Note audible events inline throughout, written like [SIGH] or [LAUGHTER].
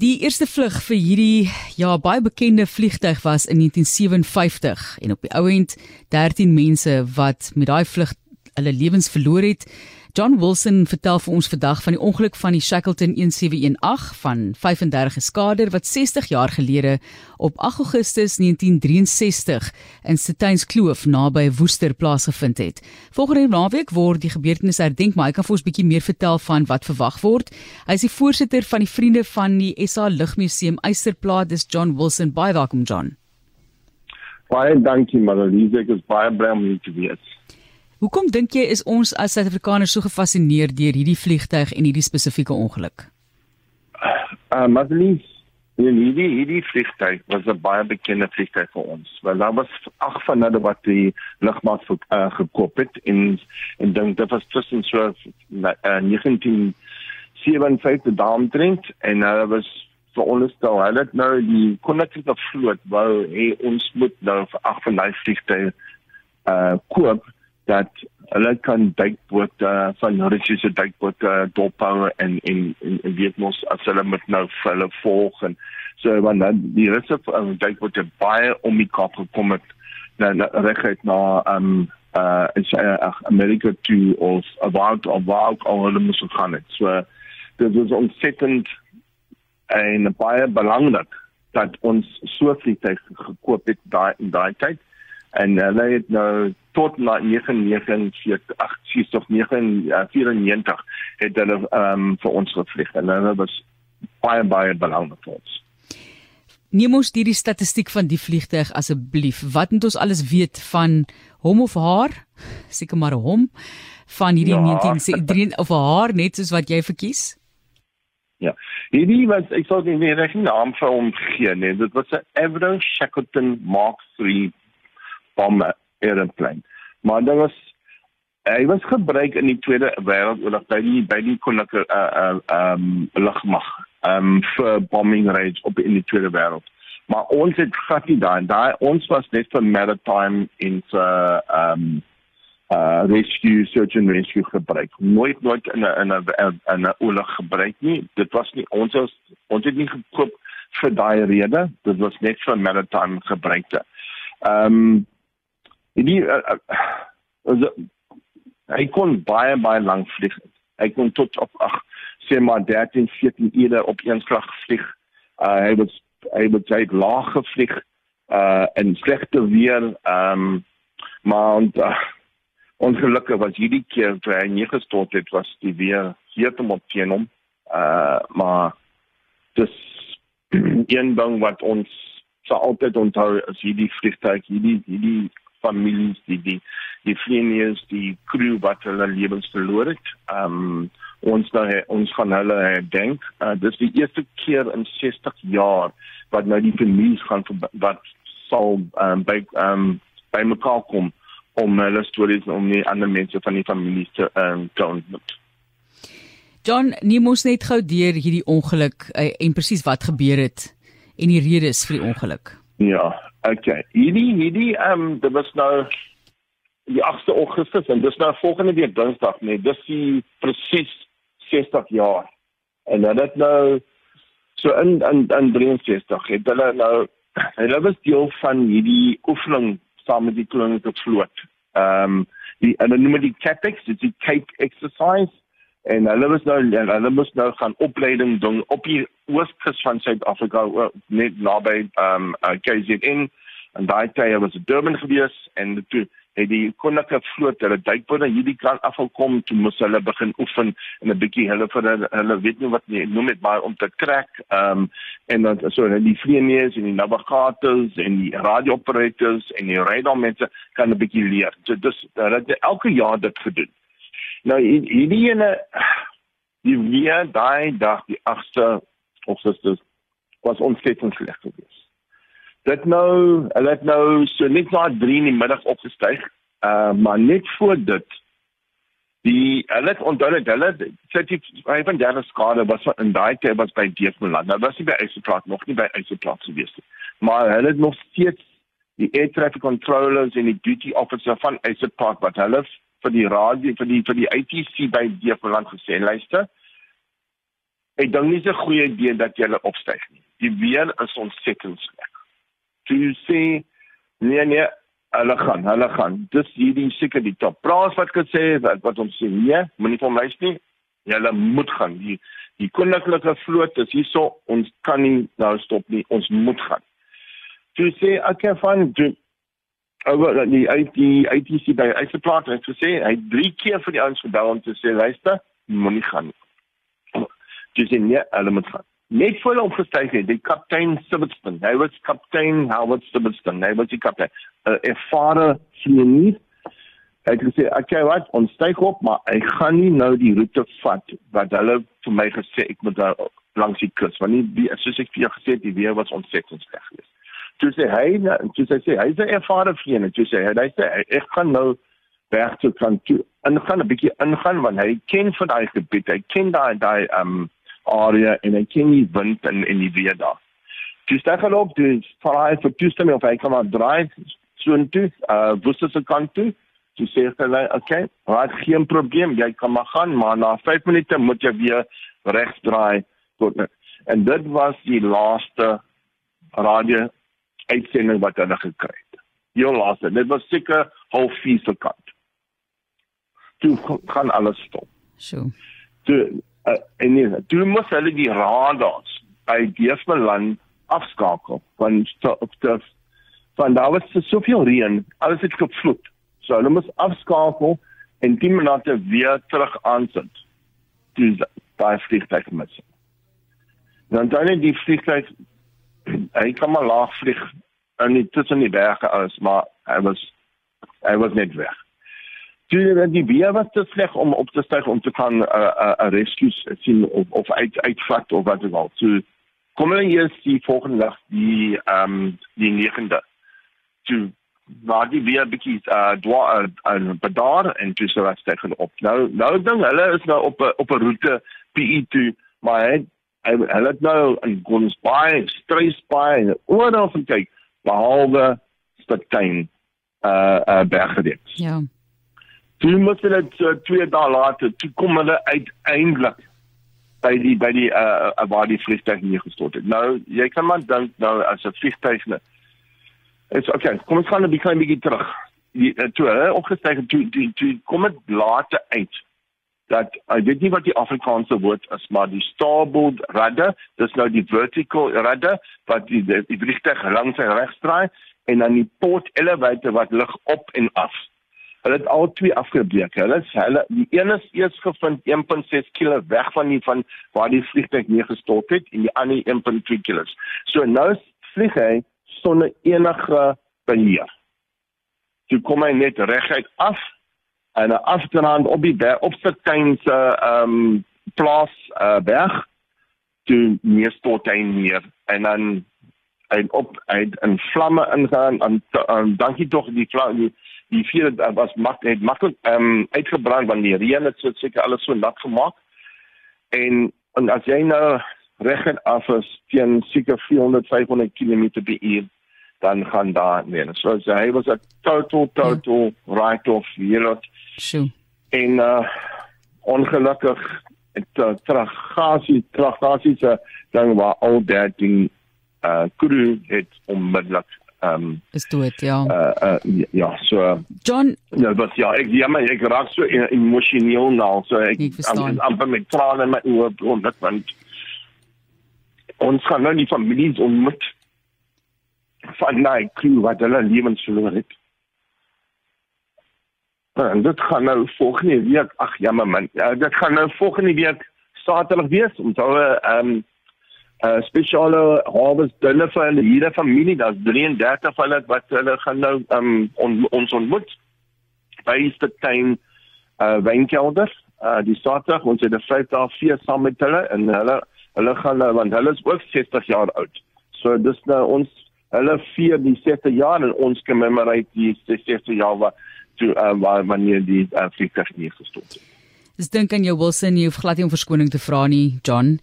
Die eerste vlug vir hierdie ja baie bekende vliegtyg was in 1957 en op die ou end 13 mense wat met daai vlug hulle lewens verloor het. John Wilson vertel vir ons vandag van die ongeluk van die Shackleton 1718 van 35 geskader wat 60 jaar gelede op 8 Augustus 1963 in Steins Kloof naby Woester plaasgevind het. Volgende naweek word die gebeurtenis herdenk, maar hy kan vir ons bietjie meer vertel van wat verwag word. Hy is die voorsitter van die Vriende van die SA Lugmuseum Eysterplaat. Dis John Wilson. Baie welkom John. Baie dankie Marlies, ek is baie bly om hier te wees. Hoekom dink jy is ons as Suid-Afrikaners so gefassineer deur hierdie vliegtyg en hierdie spesifieke ongeluk? Uh, Marlies, hierdie hierdie vliegtyg was 'n baie bekende vliegtyg vir ons. Want daar was ag van hulle wat die lugmaat uh, gekoop het en en dink dit was tussen so uh, 1957 daaromtrent en hulle uh, was vir ons stel hulle het nou die konnektief vloot wou hey, ons moet nou vir ag van daai vliegtye uh koop dat hulle kan duikbote uh, van Russiese duikbote uh, dophou en en en, en weet mos as hulle met nou hulle volg en so want dan die Russiese uh, duikbote baie om die kap gekom het dan reguit na um uh is uh, Amerika toe of about about al hulle moes gaan het. So dit is ontsettend en baie belangrik dat ons so vliegtuig gekoop het daai in daai tyd en hulle het nou tot na 99 80 of 94 het hulle ehm um, vir ons gevlieg en hulle was baie baie belangrik vir ons. Neem ons hierdie statistiek van die vliegtuig asseblief. Wat moet ons alles weet van hom of haar? Seker maar hom van hierdie ja. 19 of haar net soos wat jy verkies? Ja. Hierdie was ek sou nie meer 'n naam vir hom gee nie. Dit was 'n Avro Shackleton Mark 3 bomber airplane. Maar dit was hy was gebruik in die Tweede Wêreldoorlog by die by die koninklijke uh uh um lugmag um vir bombing raids op in die Tweede Wêreld. Maar ons het glad nie daai daai ons was net vir maritime in vir um uh rescue search and rescue gebruik. Nooit nooit in 'n in 'n in 'n oorlog gebruik nie. Dit was nie ons was, ons het nie gekoop vir daai rede. Dit was net vir maritime gebruikte. Um die uh, uh, hy kon baie baie lank vlieg. Hy kon tot op ag sê maar 13 14 ure op een slag vlieg. Uh, hy was hy het baie laag gevlieg uh en slegte weer ehm um, maar und, uh, ongelukkig was hierdie keer toe hy nie gestort het was die weer heeltemal teen hom. Uh maar dis [CLEARS THROAT] een ding wat ons sal altyd onthou as hierdie vliegtuig hierdie hierdie families die die die vlieëniers die crew wat hulle lewens verloor het. Um, ons nou ons gaan hulle herdenk. Uh, dis die eerste keer in 60 jaar wat nou die families gaan wat sal um, by um, by mekaar kom om hulle stories om die ander mense van die families te um, te ontmoet. John, nie moes net gou deur hierdie ongeluk uh, en presies wat gebeur het en die redes vir die ongeluk. Ja, okay. Hierdie hierdie ehm um, dit was nou die 8de Augustus en dis nou volgende week Dinsdag, nee, dis die presies 60 jaar. En dan dit nou so in in in 63 het hulle nou [CLEARS THROAT] hulle was deel van hierdie oefening saam met die koninklijke vloot. Ehm um, die en hulle noem dit CAPEX, dit is die Cape Exercise en hulle was nou hulle moes nou gaan opleiding doen op die ooskus van Suid-Afrika net naby ehm um, uh, KZN en daai tyd was dit Durban gewees en toe het die koninklijke vloot hulle duikbote hierdie kant afgekom toe moes hulle begin oefen en 'n bietjie hulle vir hulle, hulle weet nie wat nie noem dit maar om te trek ehm um, en dan so die vlieëniers en die navigators en die radio-operators en die radarmense kan 'n bietjie leer. So dis hulle het elke jaar dit gedoen. Nou hierdie ene die weer daai dag die 8ste Augustus was ontsettend sleg geweest. Dit nou, hulle het nou so net na 3 in die middag opgestyg, uh maar net voor dit die hulle onthou dat hulle sê die vyf en derde skade was in daai tyd was by Deefmeland. Nou was hy by Eiseplaat nog nie by Eiseplaat geweest nie. Maar hulle het nog steeds die air traffic controllers en die duty officer van Eiseplaat wat hulle vir die radio vir die vir die ATC by Deefland gesê luister ek dink nie 'n goeie idee dat jy hulle opstyg nie. Die weer is ontsettend sleg. Jy sê nee nee, hulle gaan, hulle gaan. Dis hierdie seker die top. Praat wat gesê wat, wat ons sê, nee, moenie vir my nie. Hulle moet gaan. Die die koninklike vloot is hierso. Ons kan nie nou stop nie. Ons moet gaan. Jy sê ek kan van oor die uit die ITC by Eiseplaat het gesê hy drie keer vir die ouens gebel om te sê luister moenie gaan dis in nie hulle moet gaan. Net voor hom gestyg het die kaptein Sibberton hy was kaptein Howard Sibberton hy was die kaptein. Uh, ervare genie hy het gesê okay wat? Ons styg op maar ek gaan nie nou die roete vat wat hulle vir my gesê ek moet daar langs die kus. Want nie soos ek vir jou gesê het die weer was ontsettend sleg geweest toe sê hy toe sê hy hy's 'n ervare vriend toe sê hy hy sê ek gaan nou weg toe kan toe en gaan 'n bietjie ingaan want hy ken van daai gebied. Hy ken daai daai um area en hy ken die wind en en die weer daar. Toe staan hy op toe vra hy vir toestemming of hy kan maar draai so intoe uh woeste se kant toe. Toe sê hy okay maar geen probleem jy kan maar gaan maar na 5 minute moet jy weer regs draai. Tot en dit was die laaste radio uitsending wat hulle gekry het. Heel laaste, dit was seker half 4 se kant. Toe gaan alles stop. So. Toe uh, en nee, toe moes hulle die radars by Deesmeland afskakel van op die van daar was soveel reën, alles het gevloed. So hulle moes afskakel en 10 minute weer terug aansit. Dis daai vliegtuig mis. Dan dan die vliegtuig hy kan maar laag vlieg en nie tussen die berge alles, maar hy was hy was net weg. Toe dan die weer was te sleg om op te styg om te kan 'n uh, 'n uh, rescue sien of of uit uitvat of wat ook al. So kom hulle eers die volgende dag die ehm um, die 9de. Toe maar die weer bietjie uh dwa en bedaar en toe sou dit styg op. Nou nou ding hulle is nou op 'n op 'n roete PE2 maar hy hy hulle het nou in Gons Bay, Strys Bay en oral van kyk behalwe Spityn uh uh bergreeks. Ja. Toe moet hulle uh, twee dae later toe kom hulle uiteindelik by die by die uh, uh waar die vliegtuig neergestort het. Nou jy kan maar dink nou as 'n vliegtuig net is okay, kom ons gaan 'n bietjie bietjie terug. Die uh, toe hulle opgestyg het toe, toe toe kom dit later uit dat ek weet nie wat die Afrikaanse woord is maar die starboard rudder dis nou die vertical rudder wat die die, die vliegtuig langs en regs draai en dan die port elevator wat lig op en af. Hulle het al twee afgebreek. Hulle is hulle die een is eers gevind 1.6 km weg van die van waar die vliegtuig neergestort het en die ander 1.2 km so nou vlieg hy sonder enige beheer. Toe kom hy net reguit af en 'n afdraand op die berg op sy tuin se ehm um, plaas uh, berg toe neerstort hy neer en dan en op uit in vlamme ingaan en, en dankie tog die vlamme die, die vier was mak het maklik ehm um, uitgebrand want die reën het so seker alles so nat gemaak. En en as jy nou reg en af is teen seker 400 500 km/h dan gaan daar nee so hy was 'n total total right off hier lot Sjoe. En uh ongelukkig het uh, tragasie tragasie se ding waar al dat ding uh crew het onmiddellik um is dood ja. Uh, uh ja, so John Ja, wat ja, ek ja maar ek raak so emosioneel nou, so ek amper met trane in my oë dit want ons gaan nou die families ontmoet van daai crew wat hulle lewens verloor het. En dit gaan nou volgende week, ag jammer man. Ja, dit gaan nou volgende week Saterdag wees om te ehm um, 'n uh, spesiale harvest dinner vir hulle hele familie. Daar's 33 van hulle wat hulle gaan nou um, on, ons ontmoet by die tuin uh wynkelder. Uh die Saterdag ons het 'n vyf dae fees saam met hulle en hulle hulle gaan nou want hulle is ook 60 jaar oud. So dis nou ons hulle vier die 60 jaar en ons commemorate die 60 jaar wat toe uh, waar wanneer die uh, vliegtuig neergestort het. Dis dink aan jou Wilson, jy hoef glad nie om verskoning te vra nie, John.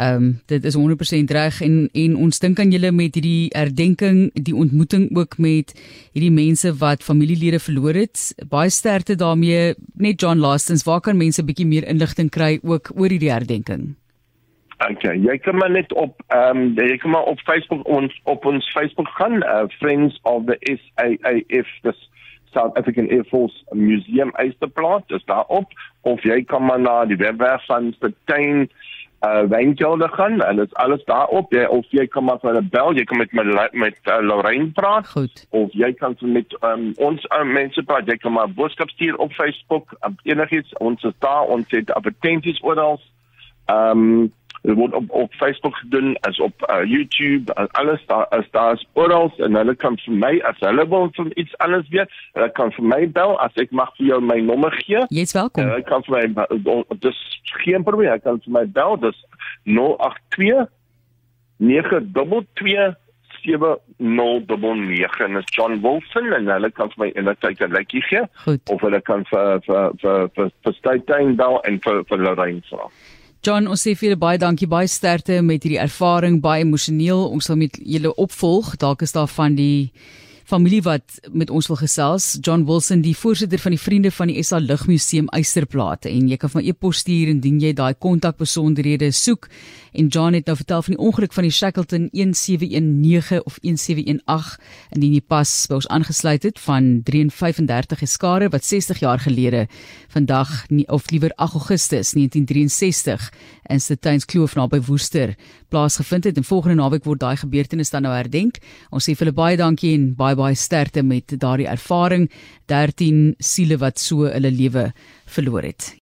Ehm um, dit is 100% reg en en ons dink aan julle met hierdie herdenking, die ontmoeting ook met hierdie mense wat familielede verloor het. Baie sterkte daarmee. Net John Lastens, waar kan mense bietjie meer inligting kry ook oor hierdie herdenking? Okay, jy kan maar net op ehm um, jy kan maar op Facebook ons op ons Facebook gaan uh, Friends of the SAAF dis South African Air Force Museum Eisterplaas dis daarop of jy kan maar na die webwerf van Steyn uh Wynkelder gaan en dit is alles daarop jy of jy kan maar vir 'n bel jy kan met my met uh, Lorraine praat Goed. of jy kan met um, ons uh, mense praat jy kan maar boodskap stuur op Facebook op enigiets ons is daar ons het advertensies oral ehm um, Dit word op op Facebook gedoen as op uh, YouTube en alles daar is daar's oral en hulle kan vir my as hulle wil van iets anders weet, hulle kan vir my bel as ek mag vir jou my nommer gee. Jy's welkom. Hulle kan vir my dis geen probleem, hulle kan vir my bel, dis 082 922 7099 en is John Wilson en hulle kan vir my in 'n tyd 'n lekkie gee Goed. of hulle kan vir vir vir vir, vir Steyn bel en vir vir Lorraine vra. John, ons sê vir julle baie dankie, baie sterkte met hierdie ervaring, baie emosioneel. Ons sal met julle opvolg. Dalk is daar van die familie wat met ons wil gesels. John Wilson, die voorsitter van die Vriende van die SA Lugmuseum Eysterplate en jy kan van e-pos stuur indien jy daai kontakbesonderhede soek. En John het nou vertel van die ongeluk van die Shackleton 1719 of 1718 indien jy pas by ons aangesluit het van 335 geskare wat 60 jaar gelede vandag of liewer 8 Augustus 1963 in Steins Kloof naby Woester plaasgevind het en volgende naweek word daai gebeurtenis dan nou herdenk. Ons sê vir hulle baie dankie en baie baie sterkte met daardie ervaring 13 siele wat so hulle lewe verloor het.